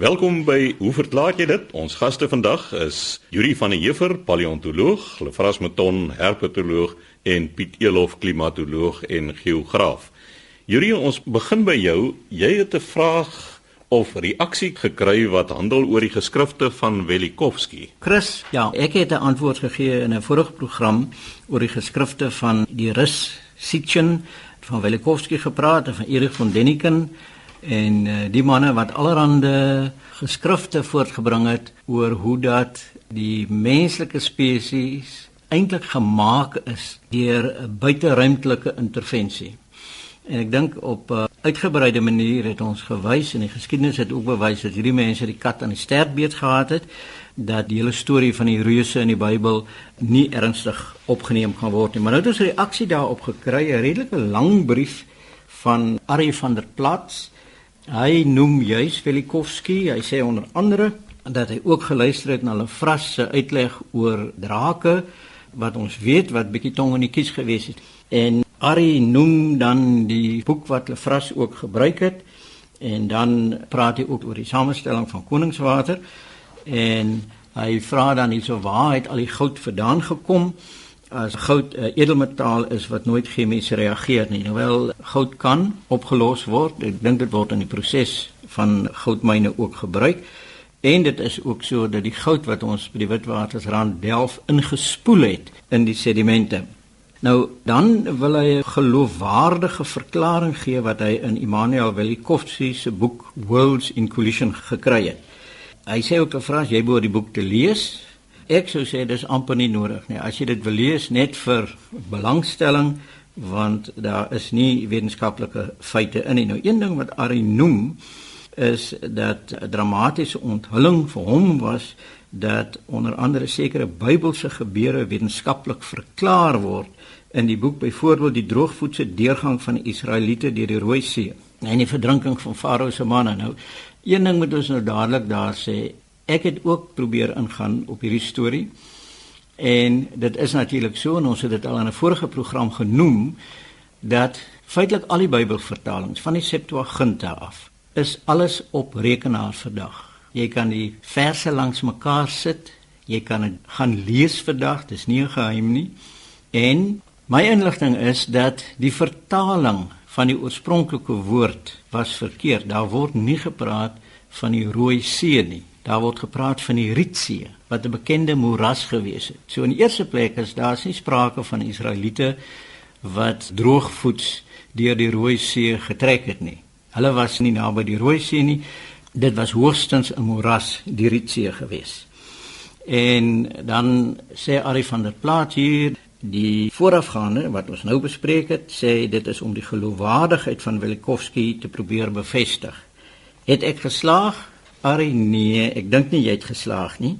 Welkom by Hoe verklaar jy dit? Ons gaste vandag is Yuri van der Heever, paleontoloog, Lefras Meton, herpetoloog en Piet Elof, klimatoloog en geograaf. Yuri, ons begin by jou. Jy het 'n vraag of reaksie gekry wat handel oor die geskrifte van Velikovsky. Chris, ja, ek het 'n antwoord gegee in 'n vorige program oor die geskrifte van die Rus Sitchin van Velikovsky gepraat en van Erich von Däniken en uh, die manne wat allerhande geskrifte voortgebring het oor hoe dat die menslike spesies eintlik gemaak is deur 'n buiteruimtelike intervensie. En ek dink op 'n uh, uitgebreide manier het ons gewys en die geskiedenis het ook bewys dat hierdie mense die kat aan die stert beet gehad het dat die hele storie van die reuse in die Bybel nie ernstig opgeneem kan word nie. Maar nou het ons reaksie daarop gekry, 'n redelike lang brief van Ari van der Plats Hy noem juis Velikovsky, hy sê onder andere dat hy ook geluister het na hulle frasse uitleg oor drake wat ons weet wat bietjie tong in die kies gewees het. En Ari noem dan die boek wat hulle fras ook gebruik het en dan praat hy ook oor die samestelling van koningswater en hy vra dan hierso waar het al die goud vandaan gekom? As goud 'n uh, edelmetaal is wat nooit chemies reageer nie. Hoewel goud kan opgelos word, ek dink dit word in die proses van goudmyne ook gebruik. En dit is ook so dat die goud wat ons by die Witwatersrand delf ingespoel het in die sedimente. Nou dan wil hy 'n geloofwaardige verklaring gee wat hy in Immanuel Velikovsky se boek Worlds in Collision gekry het. Hy sê ook 'n vraag jy behoort die boek te lees Ek sou sê dis amper nie nodig nie. As jy dit wil lees net vir belangstelling want daar is nie wetenskaplike feite in nie. Nou een ding wat Ari noem is dat 'n dramatiese onthulling vir hom was dat onder andere sekere Bybelse gebeure wetenskaplik verklaar word in die boek byvoorbeeld die droogvoetse deurgang van die Israeliete deur die Rooi See en die verdrinking van Farao se manne. Nou een ding moet ons nou dadelik daar sê, ek het ook probeer ingaan op hierdie storie. En dit is natuurlik so en ons het dit al in 'n vorige program genoem dat feitelik al die Bybelvertalings van die Septuaginta af is alles op rekenaar vandag. Jy kan die verse langs mekaar sit, jy kan dit gaan lees vandag, dis nie 'n geheim nie. En my inligting is dat die vertaling van die oorspronklike woord was verkeerd. Daar word nie gepraat van die Rooi See nie. Daar word gepraat van die Rietsee wat 'n bekende moeras gewees het. So in die eerste plek is daar nie sprake van Israeliete wat droogvoets deur die Rooi See getrek het nie. Hulle was nie naby die Rooi See nie. Dit was hoogstens 'n moeras, die Rietsee gewees. En dan sê Ari van der Plaat hier die voorafgaande wat ons nou bespreek het, sê dit is om die geloofwaardigheid van Velikovsky te probeer bevestig. Het ek geslaag? Ari nee, ek dink nie jy het geslaag nie.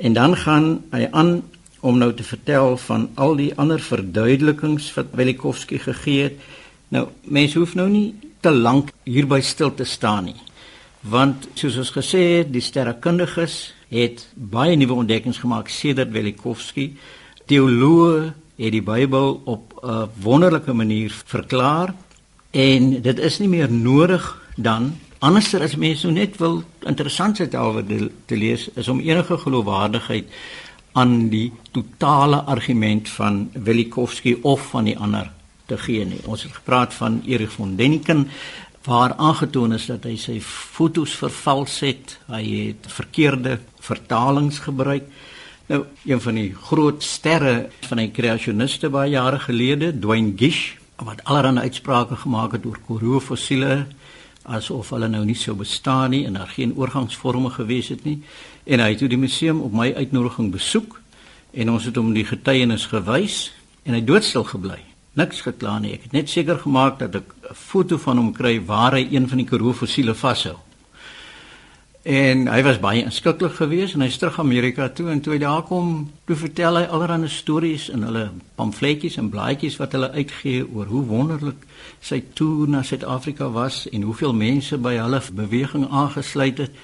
En dan gaan hy aan om nou te vertel van al die ander verduidelikings wat Velikovsky gegee het. Nou, mense hoef nou nie te lank hierby stil te staan nie. Want soos ons gesê het, die sterrekundiges het baie nuwe ontdekkings gemaak sedert Velikovsky. Teoloë het die Bybel op 'n wonderlike manier verklaar en dit is nie meer nodig dan Anderser as mense nou net wil interessantheid daaroor te lees is om enige geloofwaardigheid aan die totale argument van Velikovsky of van die ander te gee nie. Ons het gepraat van Erich von Däniken waar aangetoon is dat hy sy fotos vervals het, hy het verkeerde vertalings gebruik. Nou, een van die groot sterre van die kreasioniste baie jare gelede, Dwayne Gish, wat allerlei uitsprake gemaak het oor koroofossiele asof hulle nou nie sou bestaan nie en daar geen oorgangsvorme gewees het nie. En hy het toe die museum op my uitnodiging besoek en ons het hom die getuienis gewys en hy doodstil gebly. Niks gekla nie. Ek het net seker gemaak dat ek 'n foto van hom kry waar hy een van die koroo fossiele vashou En hy was baie inskikkelik geweest en hy's terug Amerika toe en toe hy daar kom, toe vertel hy allerlei stories in hulle pamfletjies en blaadjies wat hulle uitgee oor hoe wonderlik sy toer na Suid-Afrika was en hoeveel mense by hulle beweging aangesluit het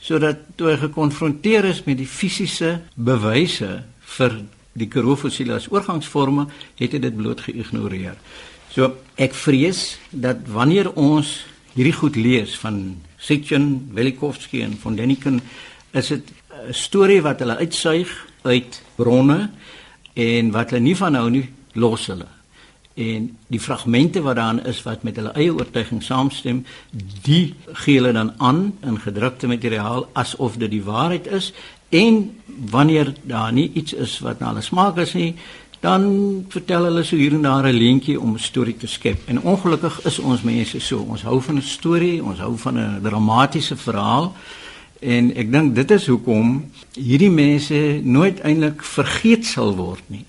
sodat toe hy gekonfronteer is met die fisiese bewyse vir die Karofossiele as oorgangsforme, het hy dit bloot geïgnoreer. So ek vrees dat wanneer ons hierdie goed lees van Sitchin, Velikovsky en von Deniken is dit 'n storie wat hulle uitsuig uit bronne en wat hulle nie van nou nie los hulle. En die fragmente wat daarin is wat met hulle eie oortuiging saamstem, die gee hulle dan aan in gedrukte materiaal asof dit die waarheid is. En wanneer daar nie iets is wat na hulle smaak is nie, dan vertel hulle so hier en daar 'n leentjie om 'n storie te skep. En ongelukkig is ons mense so, ons hou van 'n storie, ons hou van 'n dramatiese verhaal. En ek dink dit is hoekom hierdie mense nooit eintlik vergeet sal word nie.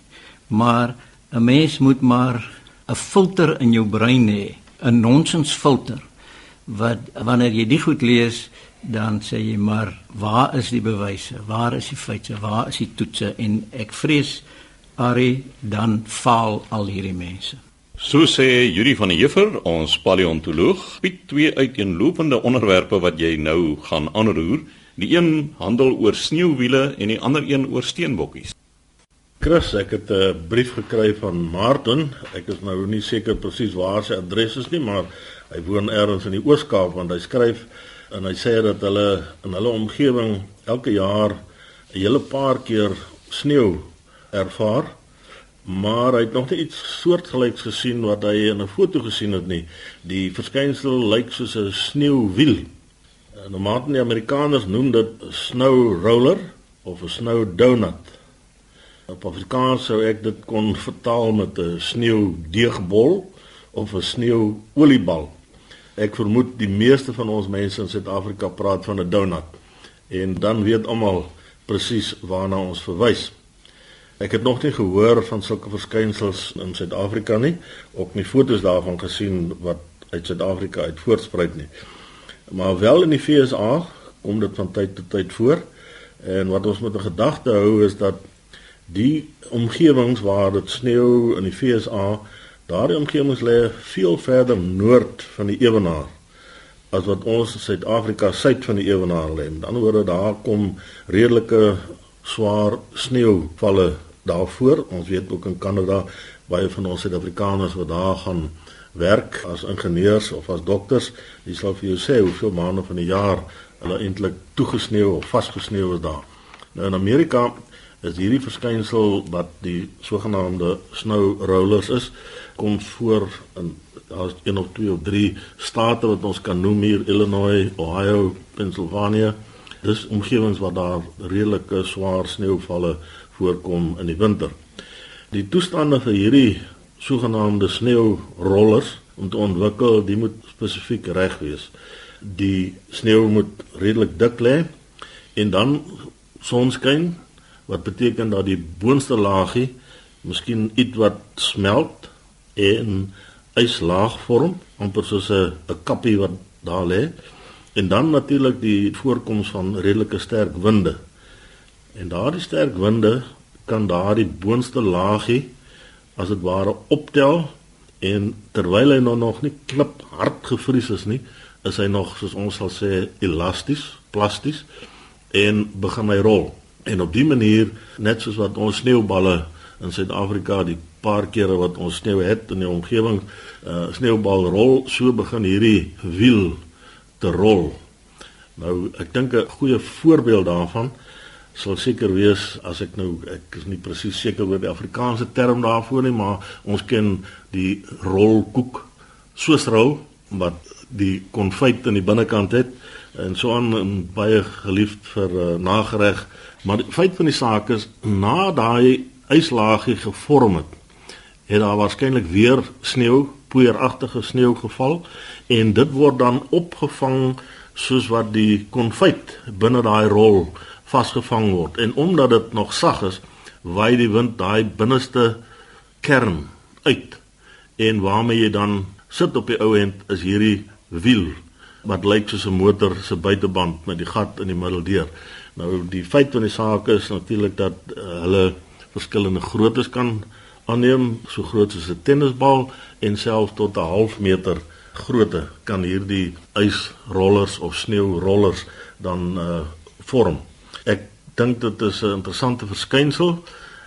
Maar 'n mens moet maar 'n filter in jou brein hê, 'n nonsensfilter wat wanneer jy dit goed lees, dan sê jy maar waar is die bewyse? Waar is die feite? Waar is die toetse? En ek vrees Ari dan faal al hierdie mense. So sê Yuri van der Heever, ons paleontoloog, bied twee uiteenlopende onderwerpe wat jy nou gaan aanroer. Die een handel oor sneeuwiele en die ander een oor steenbokkies. Chris, ek het 'n brief gekry van Martin. Ek is nou nie seker presies waar sy adres is nie, maar hy woon ergens in die Oos-Kaap want hy skryf en hy sê dat hulle in hulle omgewing elke jaar 'n hele paar keer sneeu ervaar. Maar hy het nog nie iets soortgelyks gesien wat hy in 'n foto gesien het nie. Die verskynsel lyk soos 'n sneeuwiel. Normaal die Amerikaners noem dit snow roller of 'n snow donut. Op Afrikaans sou ek dit kon vertaal met 'n sneeudeegbol of 'n sneeuoliebal. Ek vermoed die meeste van ons mense in Suid-Afrika praat van 'n donut en dan weet almal presies waarna ons verwys. Ek het nog nie gehoor van sulke verskynsels in Suid-Afrika nie, ook nie fotos daarvan gesien wat uit Suid-Afrika uit voortspruit nie. Maar wel in die FSA kom dit van tyd tot tyd voor. En wat ons met 'n gedagte hou is dat die omgewings waar dit sneeu in die FSA, daardie omgewings lê veel verder noord van die ewenaar as wat ons in Suid-Afrika suid van die ewenaar lê. Met ander woorde, daar kom redelike swaar sneeuvalle daarvoor. Ons weet ook in Kanada baie van ons Suid-Afrikaners wat daar gaan werk as ingenieurs of as dokters, dis sal vir jou sê hoeveel maande van die jaar hulle eintlik toegesneeu of vasgesneeu is daar. Nou in Amerika is hierdie verskynsel wat die sogenaamde snow rollers is kom voor in daar's een of twee of drie state wat ons kan noem hier Illinois, Ohio, Pennsylvania. Dis omgewings waar daar redelike swaar sneeuvalle voorkom in die winter. Die toestande vir hierdie sogenaamde sneeurollers om te ontwikkel, die moet spesifiek reg wees. Die sneeu moet redelik dik lê en dan sonskyn wat beteken dat die boonste laagie miskien iets wat smelt en yslaag vorm amper soos 'n kappie wat daar lê en dan natuurlik die voorkoms van redelike sterk winde. En daardie sterk winde kan daardie boonste laagie as dit ware optel en terwyl hy nou nog nie klip hard gevries is nie is hy nog soos ons sal sê elasties plasties en begin hy rol. En op die manier, net soos wat ons sneeuballe in Suid-Afrika die paar kere wat ons sneeu het in die omgewing, uh sneeubal rol, so begin hierdie wiel te rol. Nou, ek dink 'n goeie voorbeeld daarvan sal seker wees as ek nou ek is nie presies seker oor die Afrikaanse term daarvoor nie, maar ons ken die rolkoek soosrol wat die konfyt aan die binnekant het en so aan baie geliefd vir uh, nagereg Maar die feit van die saak is na daai yslaagie gevorm het, het daar waarskynlik weer sneeu, poeieragtige sneeu geval en dit word dan opgevang soos wat die konfyt binne daai rol vasgevang word. En omdat dit nog sag is, waai die wind daai binneste kern uit. En waarmee jy dan sit op die ou end is hierdie wiel wat lyk soos 'n motor se buiteband met die gat in die middel deur. Nou die feit van die saak is natuurlik dat uh, hulle verskillende groottes kan aanneem, so groot soos 'n tennisbal en selfs tot 'n half meter grootte kan hierdie ysrollers of sneeurollers dan uh, vorm. Ek dink dit is 'n interessante verskynsel.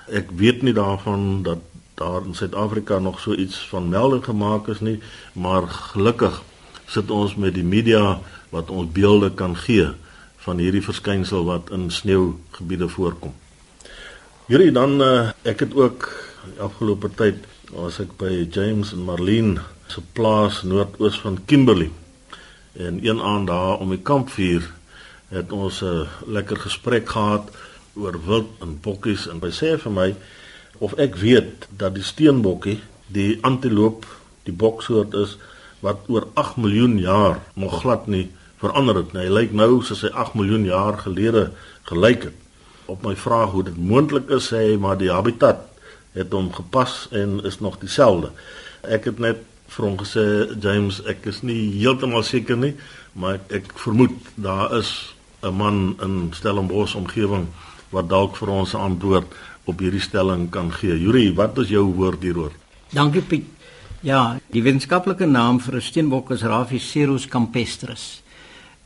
Ek weet nie daarvan dat daar in Suid-Afrika nog so iets van melding gemaak is nie, maar gelukkig sit ons met die media wat ons beelde kan gee van hierdie verskynsel wat in sneeugebiede voorkom. Hierdie dan uh, ek het ook afgelope tyd was ek by James en Marlene se plaas noordoos van Kimberley. En een aand daar om die kampvuur het ons 'n lekker gesprek gehad oor wild en bokkies en hy sê vir my of ek weet dat die steenbokkie die antiloop die boksoort is wat oor 8 miljoen jaar nog glad nie verander het nie. Hy lyk nou soos hy 8 miljoen jaar gelede gelyk het. Op my vraag hoe dit moontlik is, sê hy maar die habitat het hom gepas en is nog dieselfde. Ek het net vir hom gesê James, ek is nie heeltemal seker nie, maar ek, ek vermoed daar is 'n man in Stellenbosch omgewing wat dalk vir ons 'n antwoord op hierdie stelling kan gee. Yuri, wat is jou woord hieroor? Dankie Piet. Ja, die wetenskaplike naam vir 'n steenbok is Raphicerus campestris.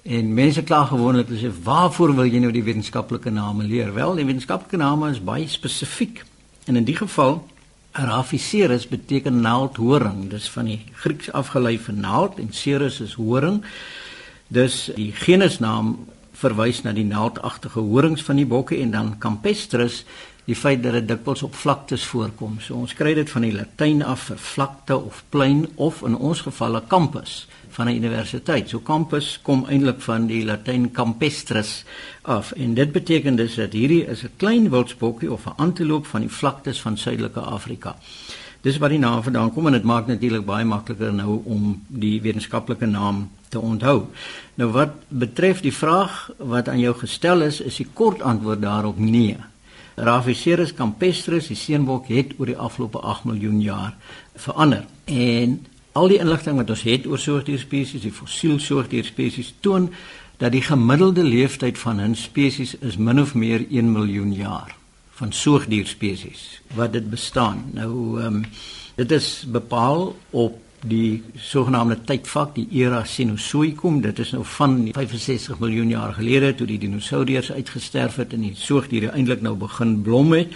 En mense kla gewoonlik as jy waarvoor wil jy nou die wetenskaplike name leer? Wel, die wetenskaplike name is baie spesifiek. En in die geval Raphicerus beteken naaldhoring. Dis van die Grieks afgelei vir naald en cerus is horing. Dus die genusnaam verwys na die naaldagtige horings van die bokke en dan campestris die feit dat dit dikwels op vlaktes voorkom. So ons kry dit van die Latyn af vir vlakte of plein of in ons geval 'n kampus van 'n universiteit. So campus kom eintlik van die Latyn campestris af en dit beteken dus dat hierdie is 'n klein wildsbokkie of 'n antiloop van die vlaktes van Suidelike Afrika. Dis waar die naam vandaan kom en dit maak natuurlik baie makliker nou om die wetenskaplike naam te onthou. Nou wat betref die vraag wat aan jou gestel is, is die kort antwoord daarop nee. Raphicerus campestris, die seenbok het oor die afgelope 8 miljoen jaar verander. En al die inligting wat ons het oor soogdierspesies, die fossiel soogdierspesies toon dat die gemiddelde leeftyd van 'n spesies is min of meer 1 miljoen jaar van soogdierspesies wat dit bestaan. Nou ehm um, dit is bepaal op die sogenaamde tydvak die era Cenozoikum dit is nou van 65 miljoen jaar gelede toe die dinosourus uitgesterf het en die soogdiere eintlik nou begin blom het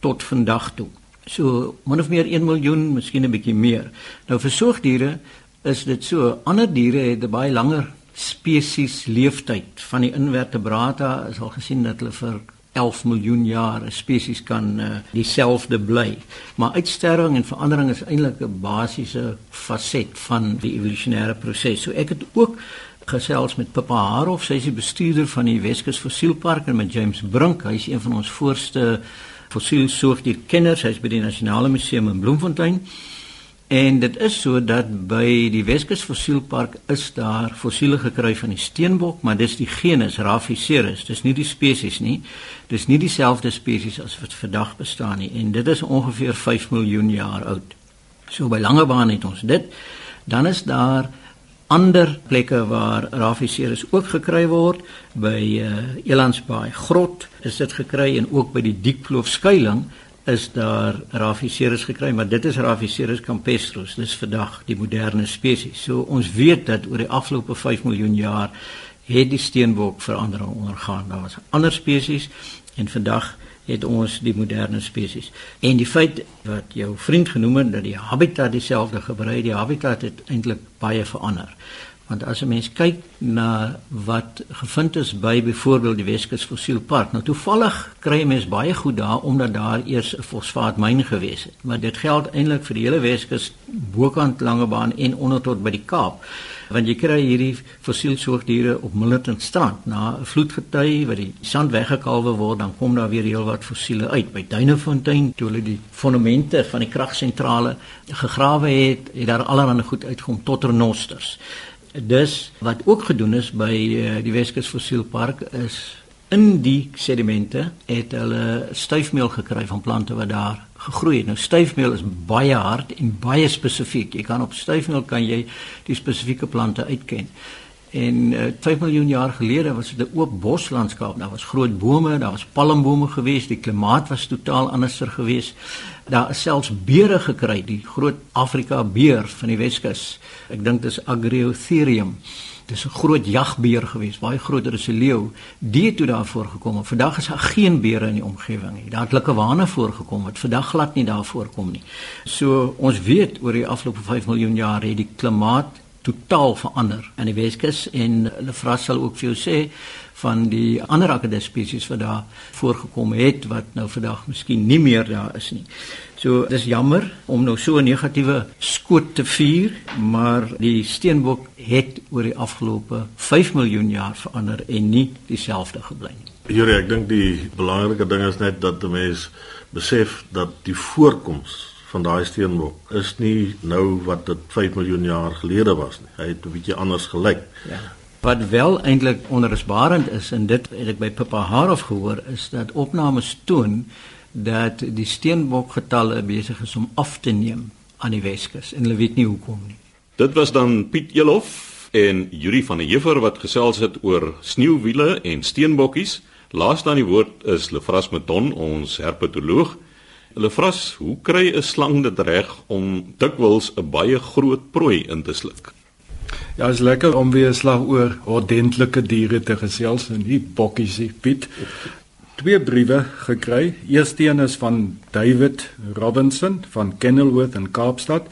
tot vandag toe so min of meer 1 miljoen miskien 'n bietjie meer nou vir soogdiere is dit so ander diere het 'n baie langer spesies leeftyd van die invertebrata is al gesien dat hulle vir 11 miljoen jaar 'n spesies kan uh, dieselfde bly. Maar uitsterwing en verandering is eintlik 'n basiese faset van die evolusionêre proses. So ek het ook gesels met Pippa Harof, sy is die bestuurder van die Weskus Fossielpark en met James Brink, hy is een van ons voorste fossiel soogdierkenners, hy's by die Nasionale Museum in Bloemfontein. En dit is so dat by die Weskus Fossielpark is daar fossiele gekry van die steenbok, maar dis die genus Raphicerus. Dis nie die spesies nie. Dis nie dieselfde spesies as wat vandag bestaan nie en dit is ongeveer 5 miljoen jaar oud. So by Langebaan het ons dit. Dan is daar ander plekke waar Raphicerus ook gekry word by uh, Elandsbaai Grot is dit gekry en ook by die Diepkloof skuilings is daar Raphicerus gekry, maar dit is Raphicerus campestris. Dis vandag die moderne spesies. So ons weet dat oor die afgelope 5 miljoen jaar het die steenbok verandering ondergaan. Daar was ander spesies en vandag het ons die moderne spesies. En die feit wat jou vriend genoem het dat die habitat dieselfde gebrei, die habitat het eintlik baie verander. Want as 'n mens kyk na wat gevind is by byvoorbeeld die Weskus Fossielpark nou toevallig kry 'n mens baie goed daar omdat daar eers 'n fosfaatmyn gewees het. Maar dit geld eintlik vir die hele Weskus bokant Langebaan en onder tot by die Kaap want jy kry hierdie fossielsoogdiere op Millerton strand. Na 'n vloedgety wat die sand weggekalwe word dan kom daar weer heelwat fossiele uit. By Duinefontein toe hulle die fondamente van die kragsentrale gegrawe het het daar allerlei goed uitgekom tot renosters Dus wat ook gedoen is by uh, die Weskus Fossielpark is in die sedimente het hulle styfmeel gekry van plante wat daar gegroei het. Nou styfmeel is baie hard en baie spesifiek. Jy kan op styfmeel kan jy die spesifieke plante uitken. En uh, eh, 5 miljoen jaar gelede was dit 'n oop boslandskap. Daar was groot bome, daar was palmbome geweest, die klimaat was totaal anderser geweest. Daar is selfs beere gekry, die groot Afrika beer van die Weskus. Ek dink dit is Agriotherium. Dit is 'n groot jagbeer geweest, baie groter as 'n leeu. Die het toe daar voorgekom. Vandag is daar geen beere in die omgewing nie. Daar het likkewane voorgekom wat vandag glad nie daar voorkom nie. So ons weet oor die afgelope 5 miljoen jaar het die klimaat totaal verander aan die Weskus en hulle vras sal ook vir jou sê van die ander akkedus spesies wat daar voorgekom het wat nou vandag miskien nie meer daar is nie. So dis jammer om nou so 'n negatiewe skoot te vier, maar die steenbok het oor die afgelope 5 miljoen jaar verander en nie dieselfde gebly nie. Jure, ek dink die belangrike ding is net dat 'n mens besef dat die voorkoms van daai steenbok is nie nou wat dit 5 miljoen jaar gelede was nie. Hy het 'n bietjie anders gelyk. Ja. Wat wel eintlik onrusbarend is en dit het ek by Pippa Harof gehoor is dat opnames toon dat die steenbokgetalle besig is om af te neem aan die Weskus en hulle weet nie hoekom nie. Dit was dan Piet Elof en Yuri van der Heever wat gesels het oor sneeuwiele en steenbokkies. Laaste aan die woord is Lefras Meton, ons herpetoloog. Lefras, hoe kry 'n slang dit reg om dikwels 'n baie groot prooi in te sluk? Ja, is lekker om weer slag oor ordentlike diere te gesels en nie bokkies nie, Piet. Twee briewe gekry. Eerste een is van David Robinson van Kenilworth in Kaapstad.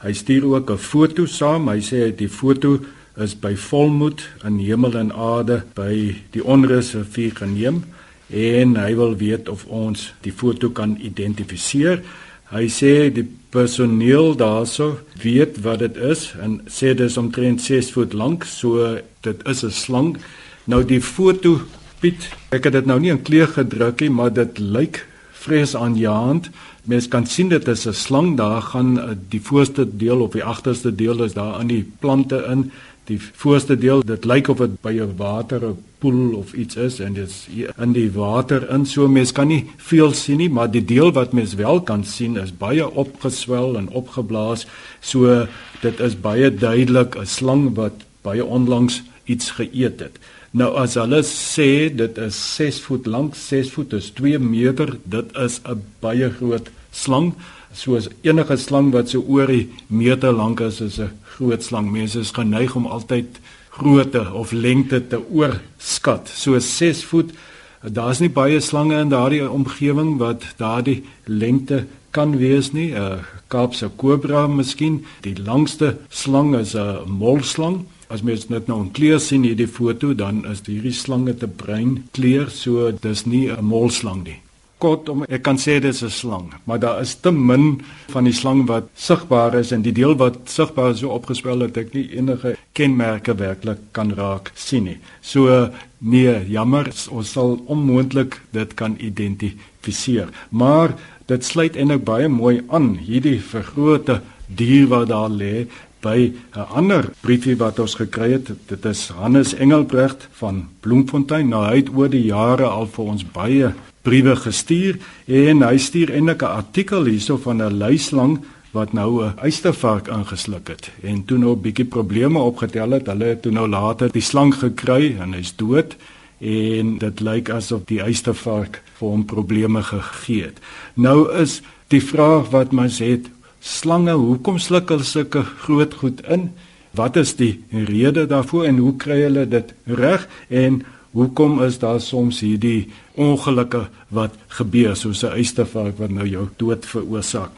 Hy stuur ook 'n foto saam. Hy sê die foto is by volmoed in hemel en aarde by die onrusrivier geneem en hy wil weet of ons die foto kan identifiseer. Hy sê die personeel daarso weet wat dit is en sê dit is omtrent 6 voet lank, so dit is 'n slang. Nou die foto Piet, ek het dit nou nie in kleur gedruk nie, maar dit lyk vrees aanjaend. Mens kan sien dit is 'n slang. Daar gaan eh, die voorste deel of die agterste deel is daar in die plante in. Die voorste deel, dit lyk of dit by 'n water 'n poel of iets is en dit is in die water in. So mens kan nie veel sien nie, maar die deel wat mens wel kan sien is baie opgeswel en opgeblaas. So dit is baie duidelik 'n slang wat baie onlangs iets geëet het. Nou as hulle sê dit is 6 voet lank, 6 voet is 2 meter, dit is 'n baie groot slang. Soos enige slang wat so oor die meter lank is, is 'n groot slang. Mense is geneig om altyd grootte of lengte te oorskat. So 6 voet. Daar's nie baie slange in daardie omgewing wat daardie lengte kan wees nie. 'n Kaapse kobra miskien. Die langste slang is 'n molslang. As mens net nou 'n kleur sien hierdie foto, dan is hierdie slange te bruin kleur, so dis nie 'n molslang nie kortom ek kan sê dit is 'n slang, maar daar is te min van die slang wat sigbaar is en die deel wat sigbaar is so opgespel dat ek nie enige kenmerke werklik kan raak sien nie. So nee, jammer, ons sal onmoontlik dit kan identifiseer. Maar dit sluit eintlik baie mooi aan hierdie vergrote dier wat daar lê by 'n ander briefie wat ons gekry het. Dit is Hannes Engelbrecht van Bloemfontein. Nou hy het oor die jare al vir ons baie briewe gestuur en hy stuur eintlik 'n artikel hierso van 'n luislang wat nou 'n eystervark ingesluk het en toe nou 'n bietjie probleme opgetel het. Hulle het toe nou later die slang gekry en hy's dood en dit lyk asof die eystervark vir hom probleme gegee het. Nou is die vraag wat mens het, slange, hoekom sluk hulle sulke groot goed in? Wat is die rede daarvoor en hoe kry hulle dit reg en Hoekom is daar soms hierdie ongelukke wat gebeur soos 'n eystervark wat nou jou dood veroorsaak?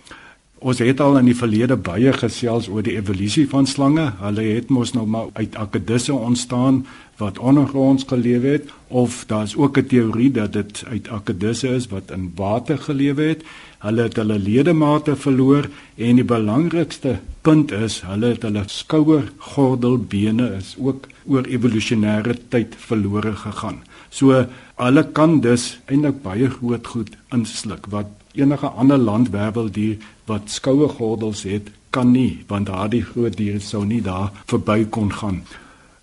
Ons het al in die verlede baie gesels oor die evolusie van slange. Hulle het mos nou maar uit akedisse ontstaan wat ondergronds geleef het of daar's ook 'n teorie dat dit uit akedisse is wat in water geleef het. Hulle het hulle ledemate verloor en die belangrikste punt is hulle het hulle skouer gordelbene is ook oor evolusionêre tyd verlore gegaan. So hulle kan dus eintlik baie groot goed insluk wat enige ander landwerweldier wat skoue gordels het kan nie want daardie groot diere sou nie daar verby kon gaan.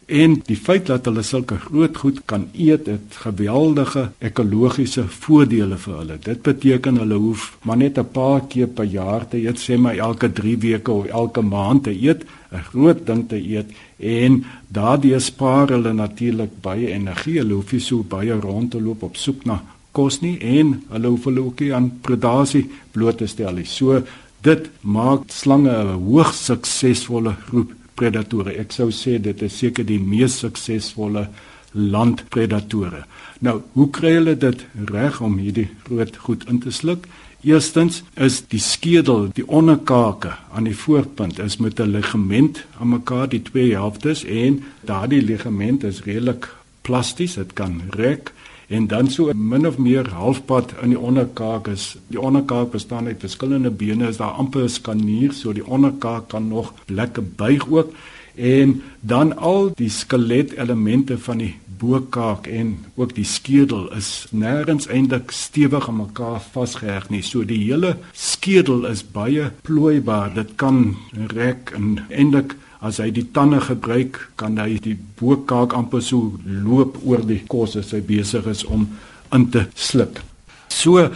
En die feit dat hulle sulke groot goed kan eet, het geweldige ekologiese voordele vir hulle. Dit beteken hulle hoef maar net 'n paar keer per jaar te eet, sê maar elke 3 weke of elke maand te eet, 'n groot ding te eet en daardie spaar hulle natuurlik baie energie. Hulle hoef nie so baie rond te loop op soek na kos nie en hulle hoef hulle ook nie aan predasie bloot te stel nie. So dit maak slange 'n hoogs suksesvolle groep predatore. Ek sou sê dit is seker die mees suksesvolle landpredatore. Nou, hoe kry hulle dit reg om hierdie groot goed in te sluk? Eerstens is die skedel, die onderkake aan die voorpunt is met 'n ligament aan mekaar die twee helftes en daardie ligament is redelik plasties, dit kan rek en dan so min of meer halfpad in die onderkaak is. Die onderkaak bestaan uit verskillende bene, is daar amper 'n skanier, so die onderkaak kan nog lekker buig ook en dan al die skeletelemente van die bokaak en ook die skedel is nêrens eintlik stewig aan mekaar vasgeheg nie. So die hele skedel is baie plooibaar. Dit kan rek en eintlik as hy die tande gebruik, kan hy die bokaak amper so loop oor die kos as hy besig is om in te sluk. So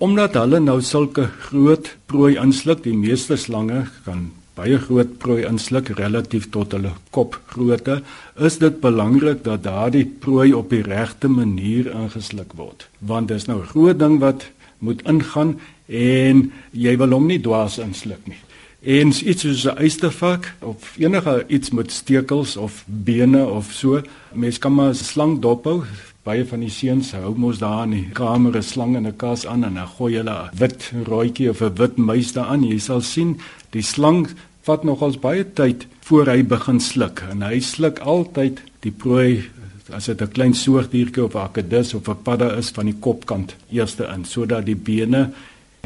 omdat hulle nou sulke groot prooi insluk, die meeste slange kan baie groot prooi insluk relatief tot hulle kopgrootte, is dit belangrik dat daardie prooi op die regte manier ingesluk word. Want dis nou 'n groot ding wat moet ingaan en jy wil hom nie dwaas insluk nie. En iets soos 'n eystervak of enige iets met stekels of bene of so, mens kan maar 'n slang dophou. Baie van die seuns hou mos daar in die kamer 'n slang in 'n kas aan en dan gooi hulle 'n wit rooitjie of 'n wit muis daaraan. Jy sal sien die slang vat nogals baie tyd voor hy begin sluk en hy sluk altyd die prooi as dit 'n klein soogdiertjie of 'n akedus of 'n padda is van die kopkant eerste in sodat die bene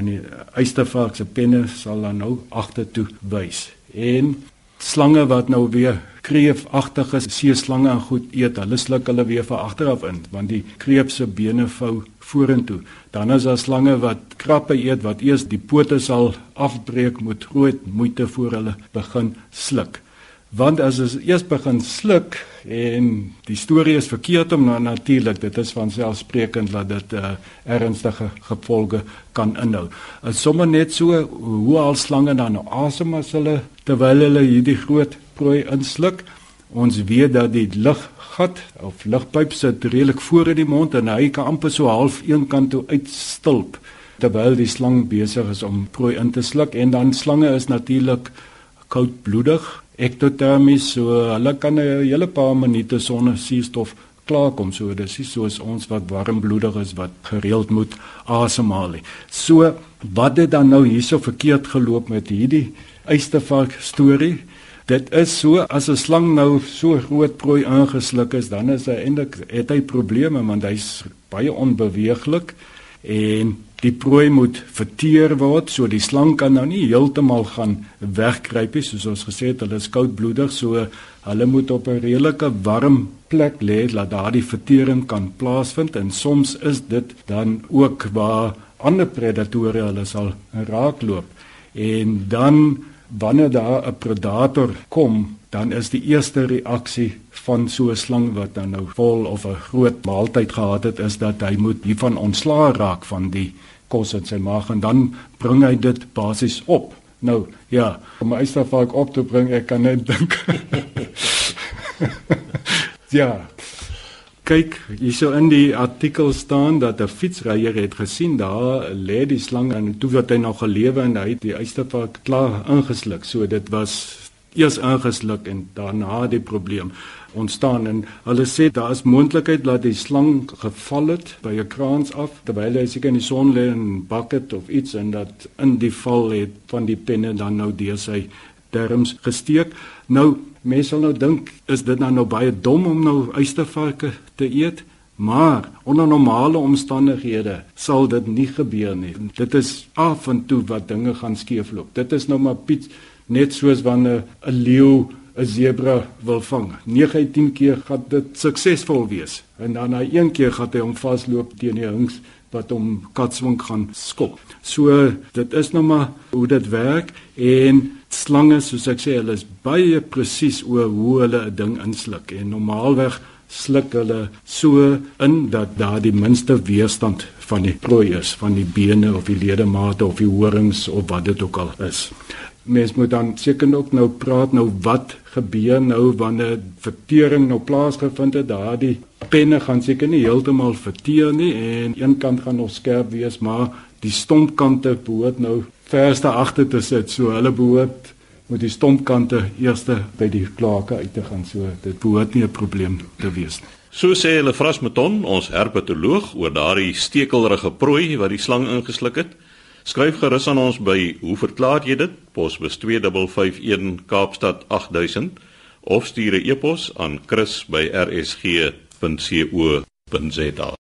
en die eystervark se penne sal dan nou agtertoe wys en slange wat nou weer kreefagtige seeslange en goed eet hulle sluk hulle weer van agteraf in want die kreef se bene vou vorentoe. Dan is daar slange wat krappe eet wat eers die pote sal afbreek met groot moeite voor hulle begin sluk. Want as hulle eers begin sluk en die storie is verkeerd om nou natuurlik dit is van selfsprekend dat dit uh, ernstige gevolge kan inhou. Dit sommer net so hoe al slange dan nou asem as hulle terwyl hulle hierdie groot prooi insluk. Ons weet dat die lug gat of lugpyp sit redelik voor in die mond en hy kan amper so half een kant toe uitstulp terwyl die slang besig is om prooi in te sluk en dan slange is natuurlik koudbloedig ektotermies so hulle kan 'n hele paar minute sonder suurstof klaarkom. So dis nie soos ons wat warmbloedig is wat gereeld moet asemhaal nie. So wat het dan nou hierso verkeerd geloop met hierdie eystervark storie? Dit is so as 'n slang nou so groot prooi aangesluk is, dan is hy eintlik het hy probleme want hy's baie onbeweeglik en die prooi moet verteer word, so die slang kan nou nie heeltemal gaan wegkruip nie, soos ons gesê het, hulle is koudbloedig, so hulle moet op 'n redelike warm plek lê dat daardie vertering kan plaasvind en soms is dit dan ook waar ander predatore hulle sal raakloop. En dan wanneer daar 'n predator kom, dan is die eerste reaksie van so 'n slang wat dan nou vol of 'n groot maaltyd gehad het, is dat hy moet hiervan ontslaa raak van die kos in sy maag en dan bring hy dit basies op. Nou, ja, om my eistervark op te bring, ek kan net dink. ja, kyk, hierso in die artikel staan dat 'n fietsryer het gesien daar lê die slang en toe wat hy nog gelewe en hy het die uistervark klaar ingesluk. So dit was eers ingesluk en daarna die probleem ontstaan en hulle sê daar is moontlikheid dat die slang geval het by 'n kraans af terwyl hy seker in die son lê en bucket of iets en dat in die val het van die penne dan nou deur sy darmes gesteek. Nou mense sal nou dink is dit nou nou baie dom om nou uistervarke te eet, maar onder normale omstandighede sal dit nie gebeur nie. Dit is af en toe wat dinge gaan skeefloop. Dit is nou maar Piet net soos wanneer 'n leeu 'n sebra wil vang. 9 uit 10 keer gaan dit suksesvol wees. En dan na een keer gaan hy hom vasloop teen die hings wat hom katswink gaan skop. So dit is nou maar hoe dit werk en slange soos ek sê hulle is baie presies oor hoe hulle 'n ding insluk en normaalweg sluk hulle so in dat daar die minste weerstand van die prooi is van die bene of die ledemate of die horings of wat dit ook al is. Mens moet dan seker ook nou praat nou wat gebeur nou wanneer vertering nou plaasgevind het daardie penne gaan seker nie heeltemal verteer nie en een kant gaan nog skerp wees maar die stompkante behoort nou verste agter te sit. So hulle behoort met die stompkante eerste by die klake uit te gaan. So dit behoort nie 'n probleem te wees nie. So sê hulle Frasmeton, ons herpetoloog oor daardie stekelrige prooi wat die slang ingesluk het. Skryf gerus aan ons by Hoe verklaar jy dit? Posbus 2551 Kaapstad 8000 of stuur 'n e-pos aan chris@rsg.co.za. 本节语本节道。